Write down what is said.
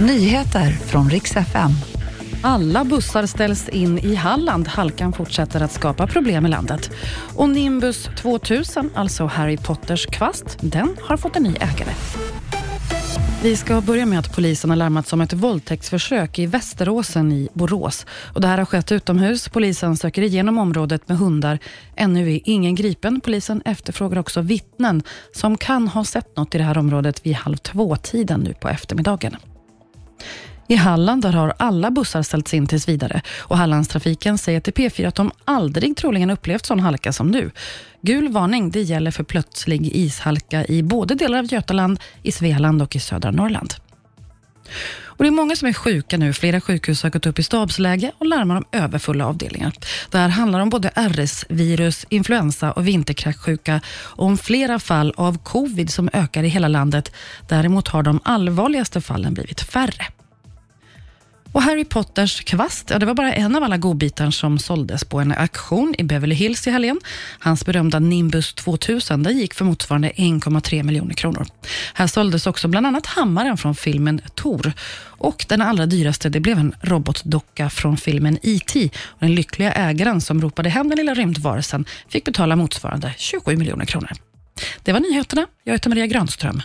Nyheter från riks FM. Alla bussar ställs in i Halland. Halkan fortsätter att skapa problem i landet. Och Nimbus 2000, alltså Harry Potters kvast, den har fått en ny ägare. Vi ska börja med att polisen har larmats om ett våldtäktsförsök i Västeråsen i Borås. Och det här har skett utomhus. Polisen söker igenom området med hundar. Ännu är ingen gripen. Polisen efterfrågar också vittnen som kan ha sett något i det här området vid halv två-tiden nu på eftermiddagen. I Halland där har alla bussar ställts in tills vidare och Hallandstrafiken säger till P4 att de aldrig troligen upplevt sån halka som nu. Gul varning det gäller för plötslig ishalka i både delar av Götaland, i Svealand och i södra Norrland. Och det är många som är sjuka nu. Flera sjukhus har gått upp i stabsläge och larmar om överfulla avdelningar. Det här handlar om både RS-virus, influensa och vinterkräksjuka och om flera fall av covid som ökar i hela landet. Däremot har de allvarligaste fallen blivit färre. Och Harry Potters kvast, ja, det var bara en av alla godbitar som såldes på en auktion i Beverly Hills i helgen. Hans berömda Nimbus 2000 den gick för motsvarande 1,3 miljoner kronor. Här såldes också bland annat hammaren från filmen Tor. Och den allra dyraste det blev en robotdocka från filmen E.T. Och den lyckliga ägaren som ropade hem den lilla rymdvarelsen fick betala motsvarande 27 miljoner kronor. Det var nyheterna. Jag heter Maria Granström.